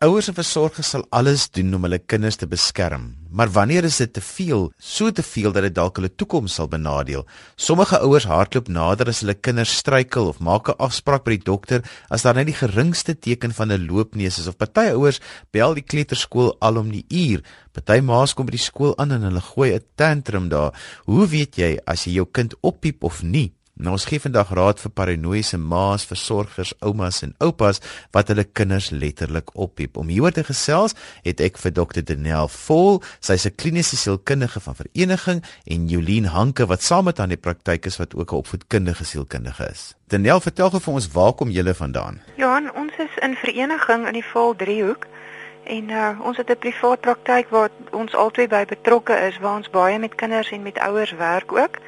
Ouers en versorgers sal alles doen om hulle kinders te beskerm, maar wanneer is dit te veel, so te veel dat dit dalk hulle toekoms sal benadeel? Sommige ouers hardloop nader as hulle kinders struikel of maak 'n afspraak by die dokter as daar net die geringste teken van 'n loopneus is of party ouers bel die kleuterskool al om die uur. Party ma's kom by die skool aan en hulle gooi 'n tantrum daar. Hoe weet jy as jy jou kind oppiep of nie? Nou ons gee vandag raad vir paranoïese ma's, versorgers, oumas en oupas wat hulle kinders letterlik oppiep. Om hieroor te gesels, het ek vir Dr. Daniel Vol, sy's 'n kliniese sielkundige van Vereniging en Jolien Hanke wat saam met aan die praktyk is wat ook 'n opvoedkundige sielkundige is. Daniel, vertel gou vir ons waar kom julle vandaan? Johan, ons is in Vereniging in die Vol Driehoek. En uh, ons het 'n privaat praktyk waar ons albei by betrokke is waar ons baie met kinders en met ouers werk ook.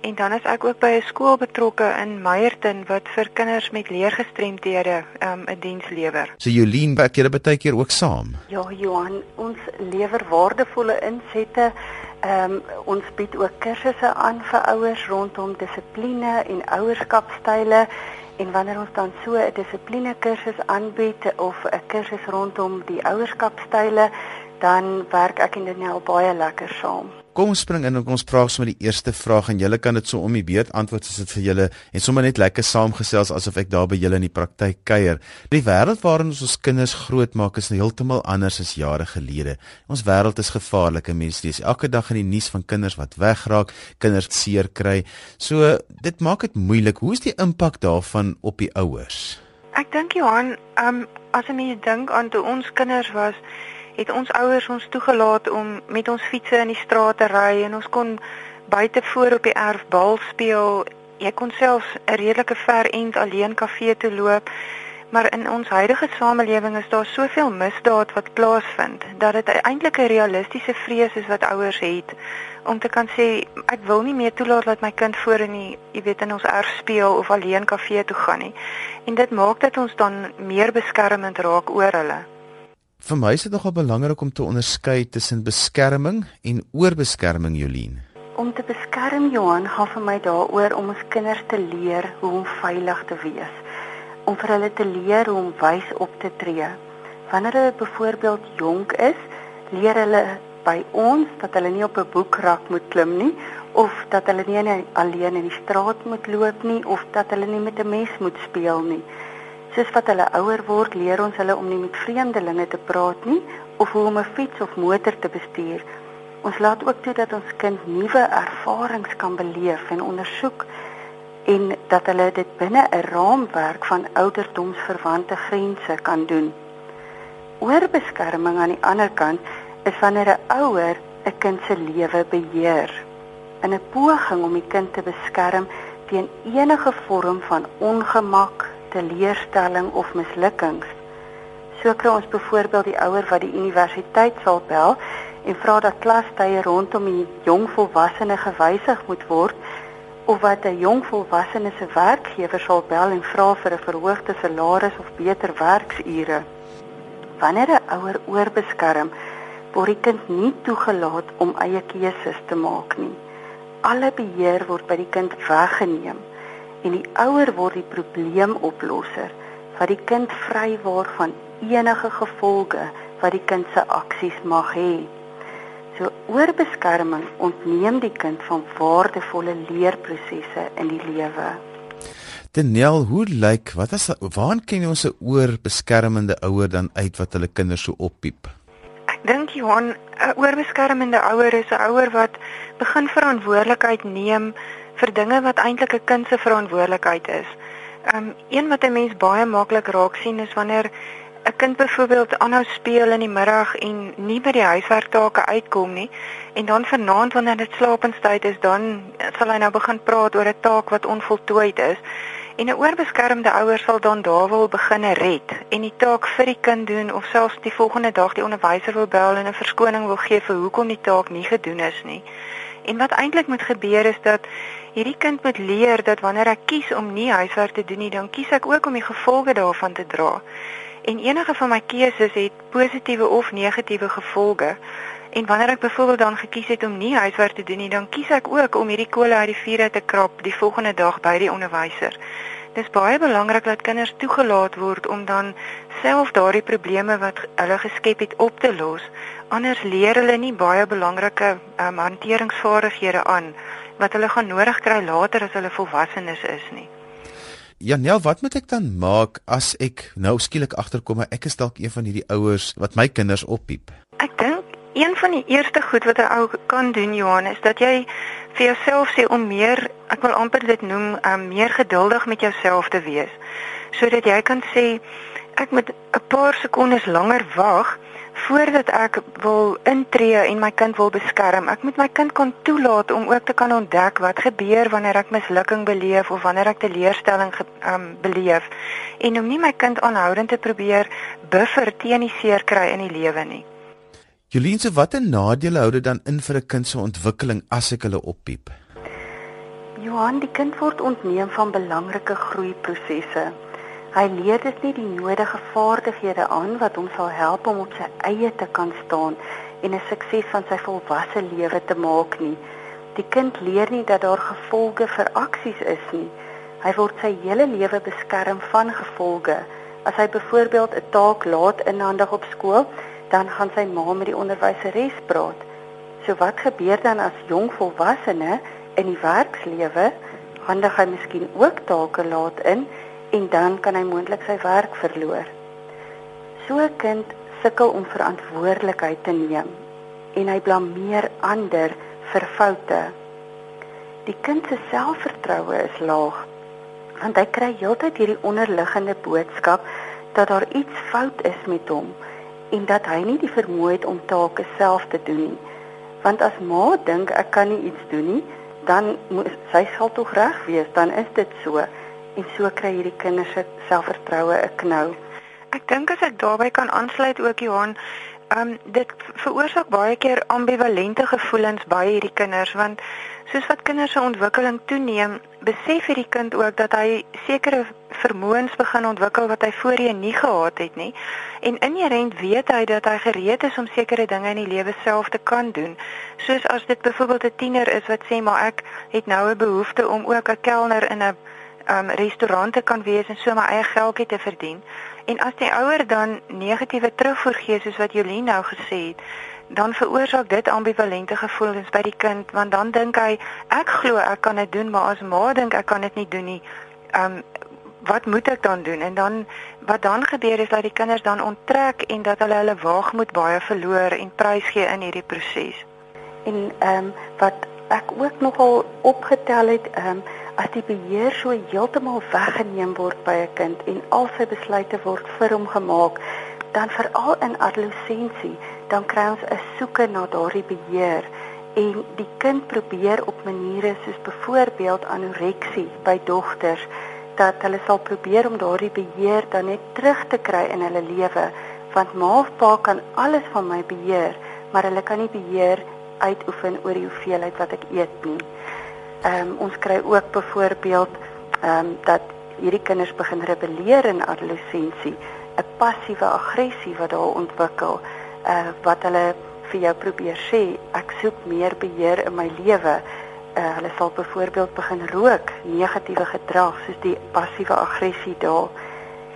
En dan is ek ook by 'n skool betrokke in Meyerton wat vir kinders met leergestremdhede um, 'n um, diens lewer. So Jolien, werk julle baie keer ook saam? Ja, Johan, ons lewer waardevolle insette. Ehm um, ons bied ook kursusse aan vir ouers rondom dissipline en ouerskapstyle en wanneer ons dan so 'n dissipline kursus aanbied of 'n kursus rondom die ouerskapstyle, dan werk ek en Daniel baie lekker saam. Kom spring in en ons praat sommer die eerste vraag en julle kan dit so om die beurt antwoord as dit vir julle en sommer net lekker saamgesels asof ek daar by julle in die praktyk kuier. Die wêreld waarin ons ons kinders grootmaak is heeltemal anders as jare gelede. Ons wêreld is gevaarlike mense lees elke dag in die nuus van kinders wat wegraak, kinders seer kry. So dit maak dit moeilik. Hoe is die impak daarvan op die ouers? Ek dink Johan, um, as jy dink aan toe ons kinders was het ons ouers ons toegelaat om met ons fietsse in die straat te ry en ons kon buite voor op die erf bal speel. Jy kon selfs 'n redelike ver end alleen kafee toe loop. Maar in ons huidige samelewing is daar soveel misdaad wat plaasvind dat dit eintlik 'n realistiese vrees is wat ouers het om te kan sê ek wil nie meer toelaat dat my kind voor in die jy weet in ons erf speel of alleen kafee toe gaan nie. En dit maak dat ons dan meer beskermend raak oor hulle. Vir my is dit nogal belangrik om te onderskei tussen beskerming en oorbeskerming, Jolien. Om te beskerm, Johan, gaan vir my daaroor om ons kinders te leer hoe om veilig te wees. Om vir hulle te leer hoe om wys op te tree. Wanneer hulle byvoorbeeld jonk is, leer hulle by ons dat hulle nie op 'n boekrak moet klim nie of dat hulle nie alleen in die straat moet loop nie of dat hulle nie met 'n mes moet speel nie. Soos wat hulle ouer word, leer ons hulle om nie met vreemdelinge te praat nie of hoe om 'n fiets of motor te bestuur. Ons laat ook toe dat ons kind nuwe ervarings kan beleef en ondersoek en dat hulle dit binne 'n raamwerk van ouderdomsverwante grense kan doen. Oorbeskerming aan die ander kant is wanneer 'n ouer 'n kind se lewe beheer in 'n poging om die kind te beskerm teen enige vorm van ongemak, teleurstelling of mislukkings. So kry ons byvoorbeeld die ouer wat die universiteit sal bel en vra dat klastye rondom die jong volwassene gewysig moet word of wat 'n jong volwassene se werkgewer sal bel en vra vir 'n verhoogde salaris of beter werksure. Wanneer 'n ouer oorbeskerm, word die kind nie toegelaat om eie keuses te maak nie. Alle beheer word by die kind weggeneem en die ouer word die probleemoplosser wat die kind vry word van enige gevolge wat die kind se aksies mag hê. So oorbeskerming ontneem die kind van waardevolle leerprosesse in die lewe. Daniel, hoe lyk wat as waaraan ken jy ons 'n oorbeskermende ouer dan uit wat hulle kinders so oppiep? Ek dink Johan, 'n oorbeskermende ouer is 'n ouer wat begin verantwoordelikheid neem vir dinge wat eintlik 'n kind se verantwoordelikheid is. Um een wat 'n mens baie maklik raak sien is wanneer 'n kind byvoorbeeld aanhou speel in die middag en nie by die huiswerktake uitkom nie en dan vanaand wanneer dit slaapenstyd is dan sal hy nou begin praat oor 'n taak wat onvoltooid is. En 'n oorbeskermde ouer sal dan daar wil begin red en die taak vir die kind doen of selfs die volgende dag die onderwyser wil bel en 'n verskoning wil gee vir hoekom die taak nie gedoen is nie. En wat eintlik moet gebeur is dat hierdie kind moet leer dat wanneer ek kies om nie huiswerk te doen nie, dan kies ek ook om die gevolge daarvan te dra. En enige van my keuses het positiewe of negatiewe gevolge. En wanneer ek byvoorbeeld dan gekies het om nie huiswerk te doen nie, dan kies ek ook om hierdie kole uit die vuur te krap die volgende dag by die onderwyser. Dis baie belangrik dat kinders toegelaat word om dan self daardie probleme wat hulle geskep het op te los. Anders leer hulle nie baie belangrike um, hanteringsvaardighede aan wat hulle gaan nodig kry later as hulle volwassenes is nie. Janel, wat moet ek dan maak as ek nou skielik agterkom ek is dalk een van hierdie ouers wat my kinders oppiep? Ek dink een van die eerste goed wat 'n ou kan doen, Johan, is dat jy vir jouself sê om meer, ek wil amper dit noem, um, meer geduldig met jouself te wees. Sodat jy kan sê ek moet 'n paar sekondes langer wag voordat ek wil intree en my kind wil beskerm. Ek moet my kind kan toelaat om ook te kan ontdek wat gebeur wanneer ek mislukking beleef of wanneer ek teleurstelling um, beleef en om nie my kind aanhoudend te probeer buffer teen die seer kry in die lewe nie. Jolien, watter nadele hou dit dan in vir 'n kind se ontwikkeling as ek hulle oppiep? Johan, die kind word ontneem van belangrike groeiprosesse. Hy leer dit nie die nodige vaardighede aan wat hom sal help om op sy eie te kan staan en 'n sukses van sy volwasse lewe te maak nie. Die kind leer nie dat daar gevolge vir aksies is nie. Hy word sy hele lewe beskerm van gevolge. As hy byvoorbeeld 'n taak laat inhandig op skool, dan gaan sy ma met die onderwyseres praat. So wat gebeur dan as jong volwassene in die werkslewe? Handig hy miskien ook take laat in en dan kan hy moontlik sy werk verloor. So 'n kind sukkel om verantwoordelikheid te neem en hy blameer ander vir foute. Die kind se selfvertroue is laag want hy kry heeltyd hierdie onderliggende boodskap dat daar iets fout is met hom en dat hy nie die vermoë het om take self te doen nie. Want as ma dink ek kan nie iets doen nie, dan moet sy sal tog reg wees, dan is dit so en so kry hierdie kinders se selfvertroue 'n knou. Ek dink as ek daarbey kan aansluit ook Johan, ehm um, dit veroorsaak baie keer ambivalente gevoelens by hierdie kinders want soos wat kinders se ontwikkeling toeneem, besef hierdie kind ook dat hy sekere vermoëns begin ontwikkel wat hy voorheen nie gehad het nie. En inherënt weet hy dat hy gereed is om sekere dinge in die lewe self te kan doen. Soos as dit byvoorbeeld 'n tiener is wat sê maar ek het nou 'n behoefte om ook 'n kelner in 'n um, restaurant te kan wees en so my eie geldjie te verdien. En as die ouer dan negatiewe terugvoer gee soos wat Jolien nou gesê het, dan veroorsaak dit ambivalente gevoelens by die kind want dan dink hy ek glo ek kan dit doen maar as ma dink ek kan dit nie doen nie. Um wat moet ek dan doen? En dan wat dan gebeur is dat die kinders dan onttrek en dat hulle hulle waagmoed baie verloor en prys gee in hierdie proses. En ehm um, wat ek ook nogal opgetel het ehm um, as die beheer so heeltemal weggeneem word by 'n kind en al sy besluite word vir hom gemaak, dan veral in adolessensie dan kry ons 'n soeke na daardie beheer. En die kind probeer op maniere soos byvoorbeeld anoreksie by dogters dat hulle sal probeer om daardie beheer dan net terug te kry in hulle lewe. Want ma of pa kan alles van my beheer maar hulle kan nie beheer uitoefen oor die hoeveelheid wat ek eet nie. Ehm um, ons kry ook byvoorbeeld ehm um, dat hierdie kinders begin rebelleer in adolessensie, 'n passiewe aggressie wat daar ontwikkel uh wat hulle vir jou probeer sê ek soek meer beheer in my lewe. Uh hulle sal byvoorbeeld begin rook, negatiewe gedrag soos die passiewe aggressie daar.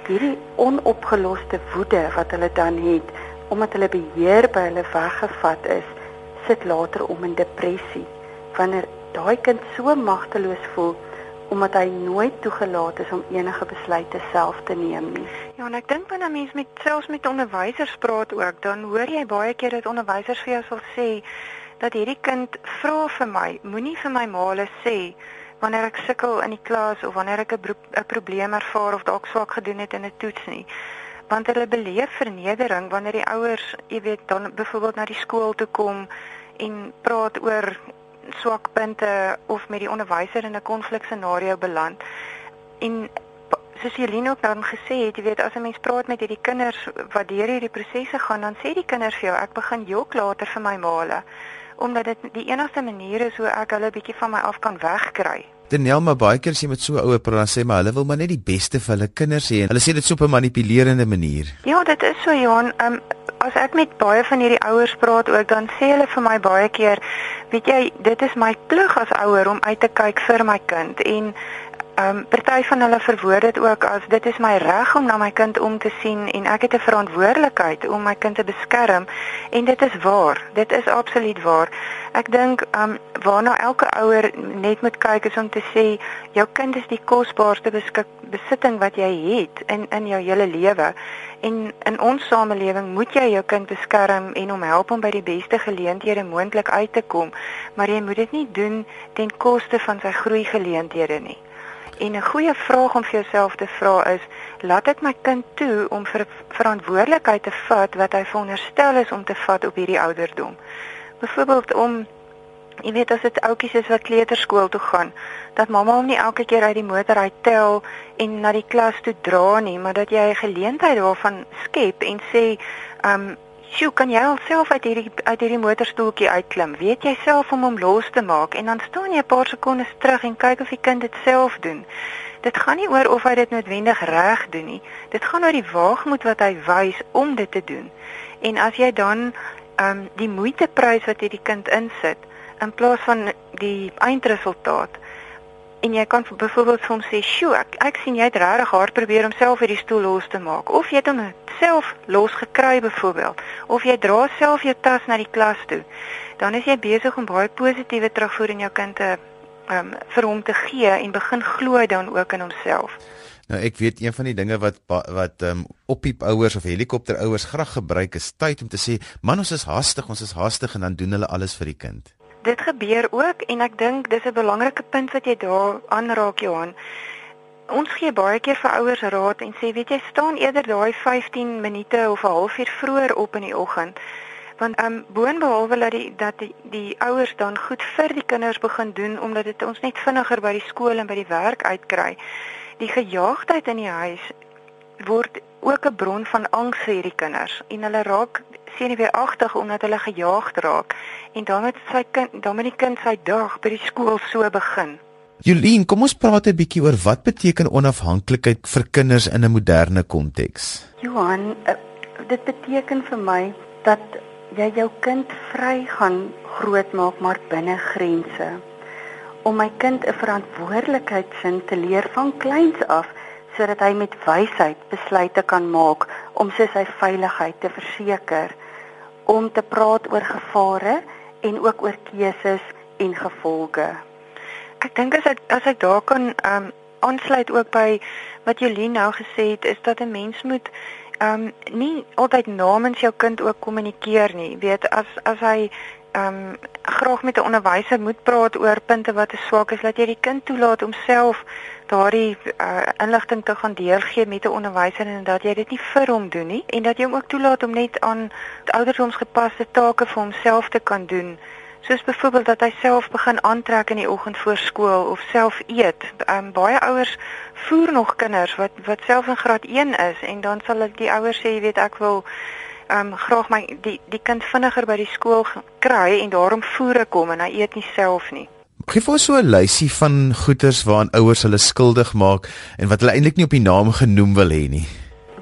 Hierdie onopgeloste woede wat hulle dan het omdat hulle beheer by hulle weggevat is, sit later om in depressie. Wanneer daai kind so magteloos voel, omdat hy nooit toegelaat is om enige besluite self te neem nie. Ja, en ek dink wanneer mense met selfs met onderwysers praat ook, dan hoor jy baie keer dat onderwysers vir jou sal sê dat hierdie kind vra vir my, moenie vir my maale sê wanneer ek sukkel in die klas of wanneer ek 'n 'n probleem ervaar of dalk swak gedoen het in 'n toets nie want hulle beleef vernedering wanneer die ouers, jy weet, dan byvoorbeeld na die skool toe kom en praat oor swak punte of met die onderwyser in 'n konflikscenario beland. En soos Jeline ook dan gesê het, jy weet as 'n mens praat met hierdie kinders wat deur hierdie prosesse gaan, dan sê die kinders vir jou ek begin jok later vir my maale omdat dit die enigste manier is hoe ek hulle bietjie van my af kan wegkry. Daniel, maar baie keer as jy met so ouer praat, dan sê maar hulle wil maar net die beste vir hulle kinders hê en hulle sê dit so op 'n manipulerende manier. Ja, dit is so Johan. Um, as ek met baie van hierdie ouers praat ook, dan sê hulle vir my baie keer, weet jy, dit is my plig as ouer om uit te kyk vir my kind en Ehm um, party van hulle verwoord dit ook as dit is my reg om na my kind om te sien en ek het 'n verantwoordelikheid om my kind te beskerm en dit is waar. Dit is absoluut waar. Ek dink ehm um, waarna elke ouer net moet kyk is om te sê jou kind is die kosbaarste beskik besitting wat jy het in in jou hele lewe. En in ons samelewing moet jy jou kind beskerm en hom help om by die beste geleenthede moontlik uit te kom, maar jy moet dit nie doen ten koste van sy groei geleenthede nie. En 'n goeie vraag om vir jouself te vra is, laat ek my kind toe om vir verantwoordelikheid te vat wat hy veronderstel is om te vat op hierdie ouderdom? Byvoorbeeld om jy weet as dit oudjies is wat kleuterskool toe gaan, dat mamma hom nie elke keer uit die motor uittel en na die klas toe dra nie, maar dat jy 'n geleentheid daarvan skep en sê, um Sjoe, kan jy alself uit hierdie uit hierdie motorstoeltjie uitklim? Weet jy self om hom los te maak en dan staan jy 'n paar sekondes terug en kyk of die kind dit self doen. Dit gaan nie oor of hy dit noodwendig reg doen nie. Dit gaan oor die waagmoed wat hy wys om dit te doen. En as jy dan ehm um, die moeiteprys wat hierdie kind insit in plaas van die eindresultaat en jy kan byvoorbeeld vir hom sê, "Sjoe, ek ek sien jy het regtig hard probeer om self hierdie stoel los te maak." Of jy het hom self los gekry byvoorbeeld, of jy dra self jou tas na die klas toe. Dan is jy besig om baie positiewe terugvoer in jou kind te um, vir hom te gee en begin glo dan ook in homself. Nou ek weet een van die dinge wat wat ehm um, oppiep ouers of helikopter ouers graag gebruik is tyd om te sê man ons is haastig ons is haastig en dan doen hulle alles vir die kind dit gebeur ook en ek dink dis 'n belangrike punt wat jy daar aanraak Johan. Ons gee baie keer vir ouers raad en sê weet jy staan eerder daai 15 minute of 'n halfuur vroeër op in die oggend. Want ehm um, boonbehalwe dat die dat die, die ouers dan goed vir die kinders begin doen omdat dit ons net vinniger by die skool en by die werk uitkry. Die gejaagdheid in die huis word ook 'n bron van angs vir hierdie kinders en hulle raak senuweeagtig omdat hulle gejaag raak en dan met sy kind dan met die kind sy dag by die skool so begin. Jolien, kom ons praat 'n bietjie oor wat beteken onafhanklikheid vir kinders in 'n moderne konteks. Johan, eh, dit beteken vir my dat jy jou kind vry gaan grootmaak maar binne grense. Om my kind 'n verantwoordelikheidsin te leer van kleins af sodat hy met wysheid besluite kan maak om sy veiligheid te verseker om te praat oor gevare en ook oor keuses en gevolge. Ek dink as ek as ek daar kan um aansluit ook by wat Jolien nou gesê het is dat 'n mens moet um nie altyd namens jou kind ook kommunikeer nie. Weet as as hy um graag met 'n onderwyser moet praat oor punte wat swak is, laat jy die kind toelaat om self daardie uh, inligting te gaan deurgee met 'n onderwyser en dat jy dit nie vir hom doen nie en dat jy hom ook toelaat om net aan ouderdomsgepaste take vir homself te kan doen soos byvoorbeeld dat hy self begin aantrek in die oggend voor skool of self eet. Um, baie ouers voer nog kinders wat wat self in graad 1 is en dan sal die ouers sê jy weet ek wil um graag my die die kind vinniger by die skool kry en daarom voer ek hom en hy eet nie self nie. Geef ons so 'n lysie van goeders waaraan ouers hulle skuldig maak en wat hulle eintlik nie op die naam genoem wil hê nie.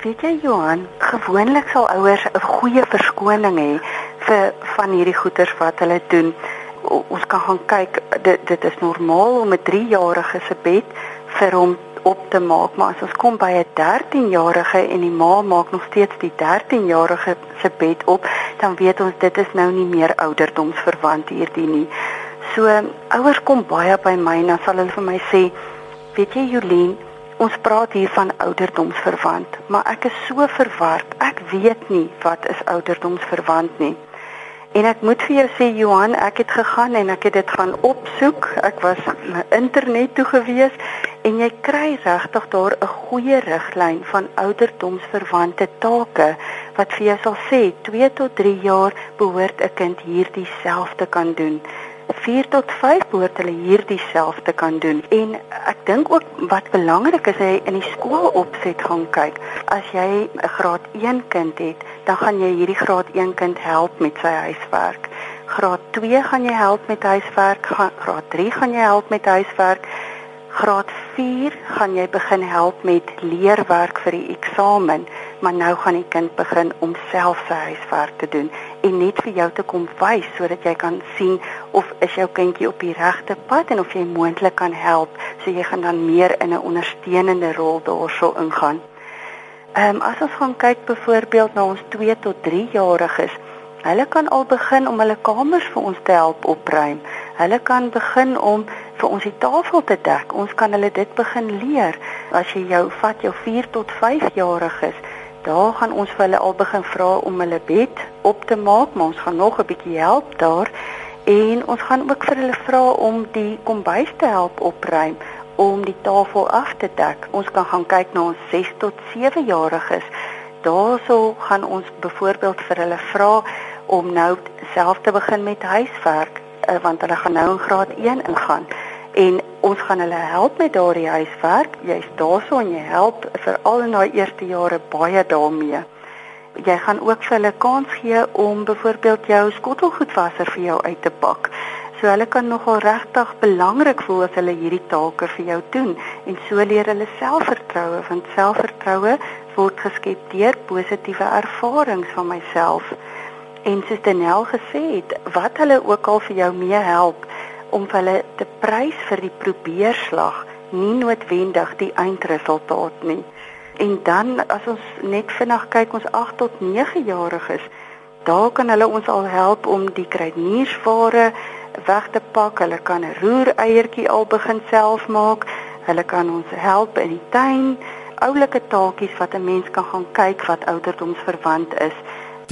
Weet jy Johan, gewoonlik sal ouers 'n goeie verskoning hê vir van hierdie goeders wat hulle doen. O, ons kan gaan kyk, dit dit is normaal om 'n 3-jarige se bed vir hom op te maak, maar as ons kom by 'n 13-jarige en die ma maak nog steeds die 13-jarige se bed op, dan weet ons dit is nou nie meer ouderdomsverwant hierdie nie. So ouers kom baie by my en dan sal hulle vir my sê, "Weet jy Jolien, ons praat hier van ouderdomsverwant, maar ek is so verward. Ek weet nie wat is ouderdomsverwant nie." En ek moet vir jou sê Johan, ek het gegaan en ek het dit gaan opsoek. Ek was na internet toe gewees en jy kry regtig daar 'n goeie riglyn van ouderdomsverwante take wat vir jou sal sê 2 tot 3 jaar behoort 'n kind hierdie selfde kan doen. 4 tot 5 behoort hulle hierdie selfde kan doen. En ek dink ook wat belangrik is, hy in die skool opset gaan kyk. As jy 'n graad 1 kind het, dan gaan jy hierdie graad 1 kind help met sy huiswerk. Graad 2 gaan jy help met huiswerk, graad 3 gaan jy help met huiswerk. Graad 4 gaan jy begin help met leerwerk vir die eksamen. maar nou gaan die kind begin om self sy huiswerk te doen en net vir jou te kom wys sodat jy kan sien of is jou kindjie op die regte pad en of jy moontlik kan help so jy gaan dan meer in 'n ondersteunende rol daarso ingaan. Ehm um, as ons gaan kyk byvoorbeeld na ons 2 tot 3 jariges, hulle kan al begin om hulle kamers vir ons te help opruim. Hulle kan begin om vir ons die tafel te dek. Ons kan hulle dit begin leer. As jy jou vat jou 4 tot 5 jariges, daar gaan ons vir hulle al begin vra om hulle bed op te maak, maar ons gaan nog 'n bietjie help daar. En ons gaan ook vir hulle vra om die kombuis te help opruim om die tafel af te dek. Ons kan gaan kyk na ons 6 tot 7 jariges. Daarso gaan ons byvoorbeeld vir hulle vra om nou self te begin met huiswerk uh, want hulle gaan nou in graad 1 ingaan en ons gaan hulle help met daardie huiswerk. Jy's daarso en jy help veral in daai eerste jare baie daarmee. Jy gaan ook vir hulle kans gee om byvoorbeeld jou skottelgoedwasser vir jou uit te pak. So hulle kan nogal regtig belangrik voel as hulle hierdie take vir jou doen en so leer hulle selfvertroue want selfvertroue word geskep deur positiewe ervarings van myself. En soos Danel gesê het, wat hulle ook al vir jou mee help om hulle te prys vir die probeerslag, nie noodwendig die eindresultaat nie. En dan as ons net vinnig kyk ons 8 tot 9 jariges, daar kan hulle ons al help om die kruideniersware weg te pak. Hulle kan 'n roereiertjie al begin self maak. Hulle kan ons help in die tuin, oulike taakies wat 'n mens kan gaan kyk wat ouderdomsverwant is.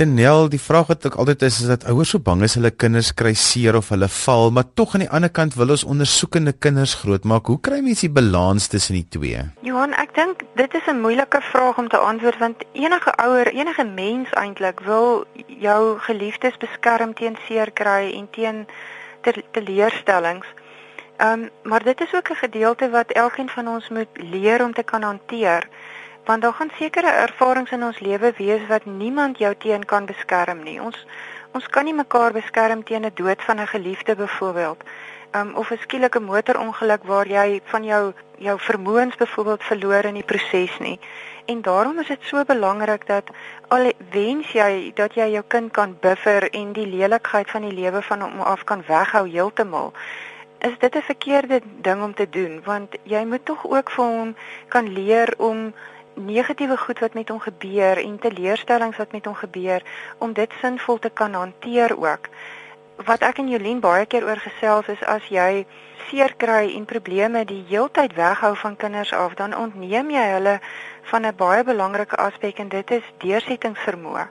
Denel, die vraag wat ek altyd is is dat ouers so bang is hulle kinders kry seer of hulle val, maar tog aan die ander kant wil ons ondersoekende kinders grootmaak. Hoe kry mens die balans tussen die twee? Johan, ek dink dit is 'n moeilike vraag om te antwoord want enige ouer, enige mens eintlik wil jou geliefdes beskerm teen seer kry en teen teleurstellings. Ehm, um, maar dit is ook 'n gedeelte wat elkeen van ons moet leer om te kan hanteer want daar gaan sekere ervarings in ons lewe wees wat niemand jou teen kan beskerm nie. Ons ons kan nie mekaar beskerm teen 'n dood van 'n geliefde byvoorbeeld. Um of 'n skielike motorongeluk waar jy van jou jou vermoëns byvoorbeeld verloor in die proses nie. En daarom is dit so belangrik dat al wens jy dat jy jou kind kan buffer en die lelikheid van die lewe van hom af kan weghou heeltemal is dit 'n verkeerde ding om te doen want jy moet tog ook vir hom kan leer om negatiewe goed wat met hom gebeur en teleurstellings wat met hom gebeur om dit sinvol te kan hanteer ook. Wat ek en Jolien baie keer oor gesels is as jy seer kry en probleme die heeltyd weghou van kinders af, dan ontneem jy hulle van 'n baie belangrike aspek en dit is deursettingsvermoë.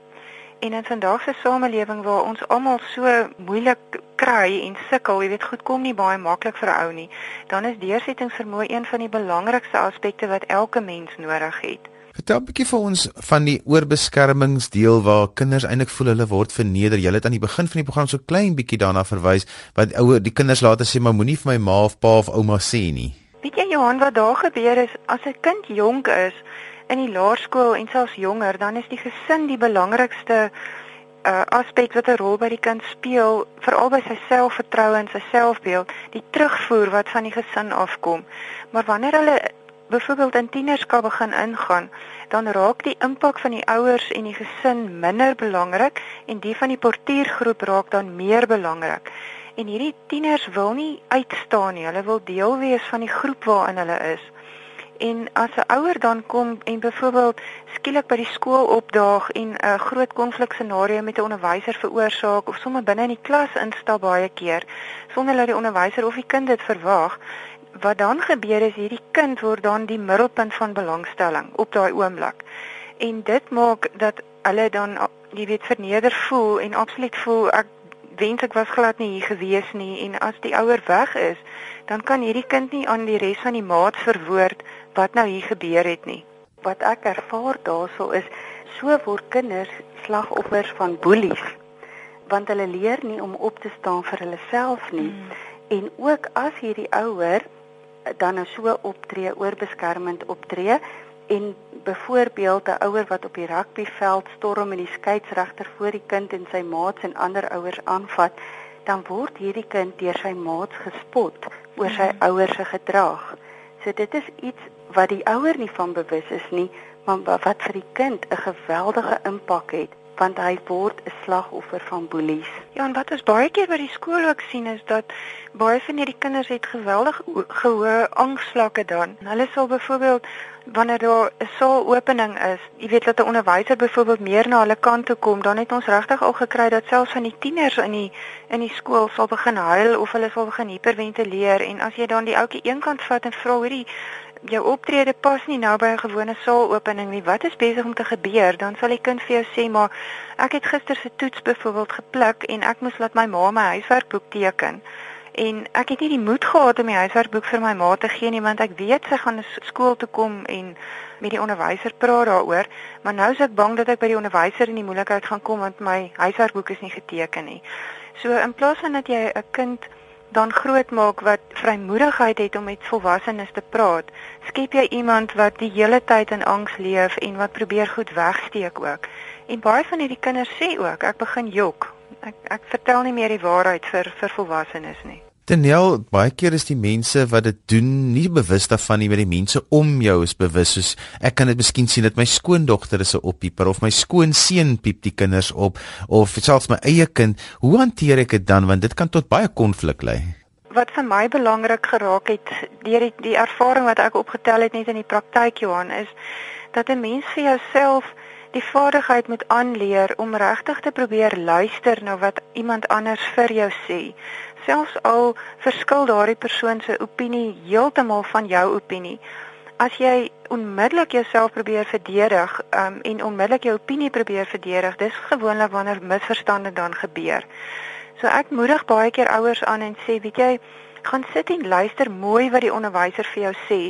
En in vandag se samelewing waar ons almal so moeilik kry en sukkel, jy weet goed kom nie baie maklik vir ou nie, dan is deursettingsvermoë een van die belangrikste aspekte wat elke mens nodig het. Vertel 'n bietjie vir ons van die oorbeskermingsdeel waar kinders eintlik voel hulle word verneder. Jy het aan die begin van die program so klein bietjie daarna verwys wat ouer die kinders later sê maar moenie vir my ma of pa of ouma sê nie. Weet jy Johan wat daar gebeur is as 'n kind jonk is, in die laerskool en selfs jonger, dan is die gesin die belangrikste uh, aspek wat 'n rol by die kind speel, veral by sy selfvertroue en sy selfbeeld, die terugvoer wat van die gesin afkom. Maar wanneer hulle byvoorbeeld in tienerskap begin ingaan, dan raak die impak van die ouers en die gesin minder belangrik en die van die portuïergroep raak dan meer belangrik. En hierdie tieners wil nie uitstaan nie. Hulle wil deel wees van die groep waarin hulle is. En as 'n ouer dan kom en byvoorbeeld skielik by die skool opdaag en 'n groot konflik scenario met 'n onderwyser veroorsaak of sommer binne in die klas instap baie keer sonder dat die onderwyser of die kind dit verwag, wat dan gebeur is hierdie kind word dan die middelpunt van belangstelling op daai oomblik. En dit maak dat hulle dan jy weet verneder voel en absoluut voel ek wens ek was glad nie hier gewees nie en as die ouer weg is, dan kan hierdie kind nie aan die res van die maat verwoord wat nou hier gebeur het nie. Wat ek ervaar daarso is so word kinders slagoffers van boelies want hulle leer nie om op te staan vir hulle self nie. Mm. En ook as hierdie ouer dan nou so optree, oorbeskermend optree en byvoorbeeld 'n ouer wat op die rugbyveld storm en die skeieregter voor die kind en sy maats en ander ouers aanvat, dan word hierdie kind deur sy maats gespot oor sy mm. ouers se gedrag. So dit is iets wat die ouer nie van bewus is nie, maar wat vir die kind 'n geweldige impak het want hy word 'n slagoffer van boelies. Ja, en wat ons baie keer by die skool ook sien is dat baie van hierdie kinders het geweldig gehoë angsvlakke dan. Hulle sal byvoorbeeld wanneer daar 'n saalopening is, jy weet dat 'n onderwyser byvoorbeeld meer na hulle kant toe kom, dan het ons regtig al gekry dat selfs van die tieners in die in die skool sal begin huil of hulle sal begin hiperventileer en as jy dan die ouetjie eenkant vat en vra hoorie jou optrede pas nie nou by 'n gewone saalopening nie. Wat is besig om te gebeur? Dan sal die kind vir jou sê, "Maar ek het gister se toets byvoorbeeld gepluk en ek moes laat my ma my huiswerkboek teken." En ek het nie die moed gehad om die huiswerkboek vir my ma te gee nie, want ek weet sy gaan skool toe kom en met die onderwyser praat daaroor, maar nou is ek bang dat ek by die onderwyser in die moeilikheid gaan kom want my huiswerkboek is nie geteken nie. So in plaas van dat jy 'n kind dan grootmaak wat vrymoedigheid het om met volwassenes te praat, skep jy iemand wat die hele tyd in angs leef en wat probeer goed wegsteek ook. En baie van hierdie kinders sê ook, ek begin jok. Ek ek vertel nie meer die waarheid vir vir volwassenes nie. Daniel, baie keer is die mense wat dit doen nie bewus daarvan nie, maar die mense om jou is bewus. Soos ek kan dit miskien sien dat my skoondogter is 'n oppieper of my skoonseun piep die kinders op of selfs my eie kind. Hoe hanteer ek dit dan want dit kan tot baie konflik lei? Wat vir my belangrik geraak het deur die, die ervaring wat ek opgetel het net in die praktyk Johan is dat 'n mens vir jouself die vaardigheid moet aanleer om regtig te probeer luister na wat iemand anders vir jou sê selfs al verskil daardie persoon se opinie heeltemal van jou opinie. As jy onmiddellik jouself probeer verdedig um, en onmiddellik jou opinie probeer verdedig, dis gewoonlik wanneer misverstande dan gebeur. So ek moedig baie keer ouers aan en sê, weet jy, gaan sit en luister mooi wat die onderwyser vir jou sê.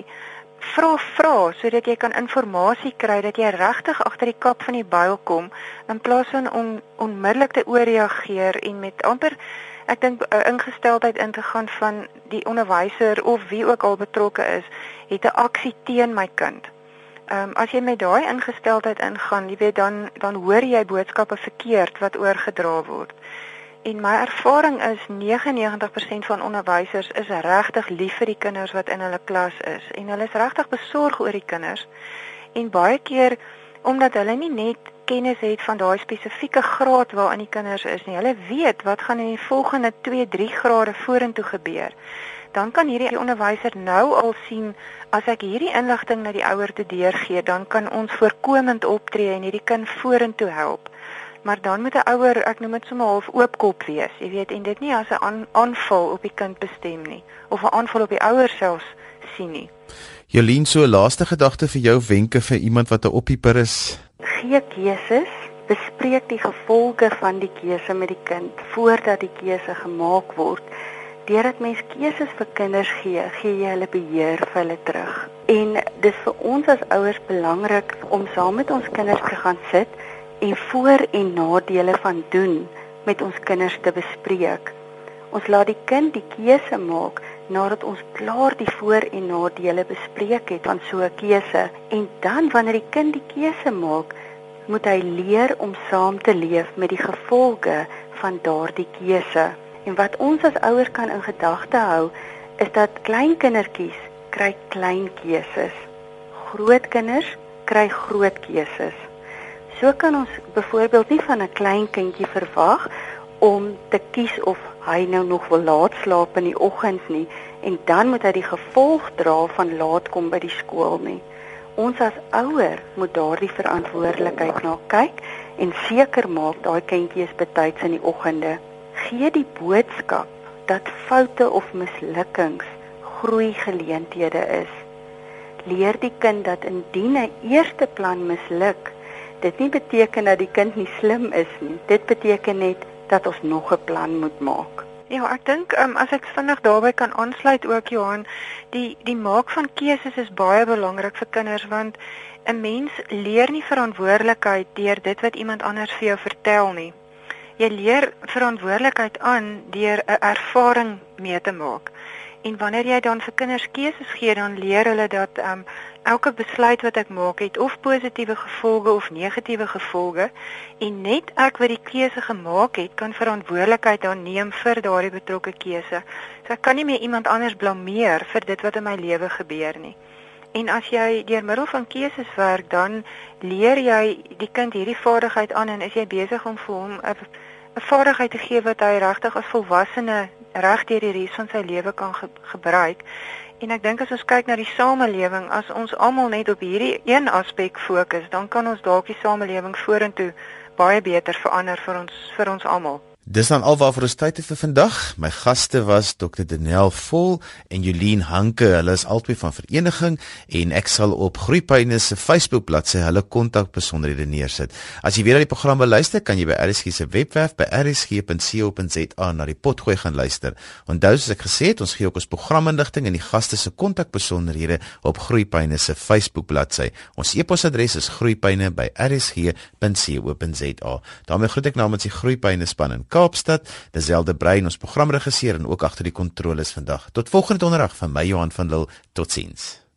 Vra vra sodat jy kan inligting kry dat jy regtig agter die kap van die byl kom in plaas van om onmiddellik te ooreageer en met amper ek dink 'n uh, ingesteldheid in te gaan van die onderwyser of wie ook al betrokke is, het 'n aksie teen my kind. Ehm um, as jy met daai ingesteldheid ingaan, jy weet dan dan hoor jy boodskappe verkeerd wat oorgedra word. En my ervaring is 99% van onderwysers is regtig lief vir die kinders wat in hulle klas is en hulle is regtig besorg oor die kinders. En baie keer omdat hulle nie net kennis het van daai spesifieke graad waarin die kinders is nie. Hulle weet wat gaan in die volgende 2, 3 grade vorentoe gebeur. Dan kan hierdie onderwyser nou al sien as ek hierdie inligting na die ouer te deurgee, dan kan ons voorkomend optree en hierdie kind vorentoe help. Maar dan moet 'n ouer, ek noem dit sommer half oopkop wees, jy weet, en dit nie as 'n aanval op die kind bestem nie of 'n aanval op die ouer selfs sien nie. Jolien, so 'n laaste gedagte vir jou wenke vir iemand wat 'n oppieper is gee keuses, bespreek die gevolge van die keuse met die kind voordat die keuse gemaak word. Deurdat mens keuses vir kinders gee, gee jy hulle beheer vir hulle terug. En dis vir ons as ouers belangrik om saam met ons kinders te gaan sit en voor en nadele van doen met ons kinders te bespreek. Ons laat die kind die keuse maak nadat ons klaar die voor en nadele bespreek het van so 'n keuse en dan wanneer die kind die keuse maak, moet hy leer om saam te leef met die gevolge van daardie keuse. En wat ons as ouers kan in gedagte hou, is dat klein kindertjies kry klein keuses. Groot kinders kry groot keuses. So kan ons byvoorbeeld nie van 'n klein kindjie verwag om te kies of hy nou nog wil laat slaap in die oggend nie en dan moet hy die gevolg dra van laat kom by die skool nie. Ons as ouer moet daardie verantwoordelikheid na kyk en seker maak daai kindjie is betyds in die oggende. Gee die boodskap dat foute of mislukkings groei geleenthede is. Leer die kind dat indien 'n eerste plan misluk, dit nie beteken dat die kind nie slim is nie. Dit beteken net dat ons nog 'n plan moet maak. Ja, ek dink um, as ek vinnig daarbey kan aansluit ook Johan, die die maak van keuses is baie belangrik vir kinders want 'n mens leer nie verantwoordelikheid deur dit wat iemand anders vir jou vertel nie. Jy leer verantwoordelikheid aan deur 'n ervaring mee te maak. En wanneer jy dan vir kinders keuses gee, dan leer hulle dat um elke besluit wat ek maak het of positiewe gevolge of negatiewe gevolge en net ek wat die keuse gemaak het, kan verantwoordelikheid dan neem vir daardie betrokke keuse. So ek kan nie meer iemand anders blameer vir dit wat in my lewe gebeur nie. En as jy deur middel van keuses werk, dan leer jy die kind hierdie vaardigheid aan en is jy besig om vir hom 'n 'n vaardigheid te gee wat hy regtig as volwassene reg deur die res van sy lewe kan ge gebruik. En ek dink as ons kyk na die samelewing, as ons almal net op hierdie een aspek fokus, dan kan ons dalk die samelewing vorentoe baie beter verander vir ons vir ons almal. Dis dan alwaar vir ons tyd vir vandag. My gaste was Dr. Danel Vol en Jolien Hanke. Hulle is albei van vereniging en ek sal op Groepyne se Facebook bladsy hulle kontak besonderhede neersit. As jy weer na die program wil luister, kan jy by RSG se webwerf by rsg.co.za na die potgooi gaan luister. Onthou soos ek gesê het, ons gee ook ons programinligting en die gaste se kontak besonderhede op Groepyne se Facebook bladsy. Ons e-posadres is groepyne@rsg.co.za. daarmee groet ek namens die Groepyne span Kaapstad, Deselde Brein ons programregisseur en ook agter die kontroles vandag. Tot volgende donderdag van my Johan van Lille. Totsiens.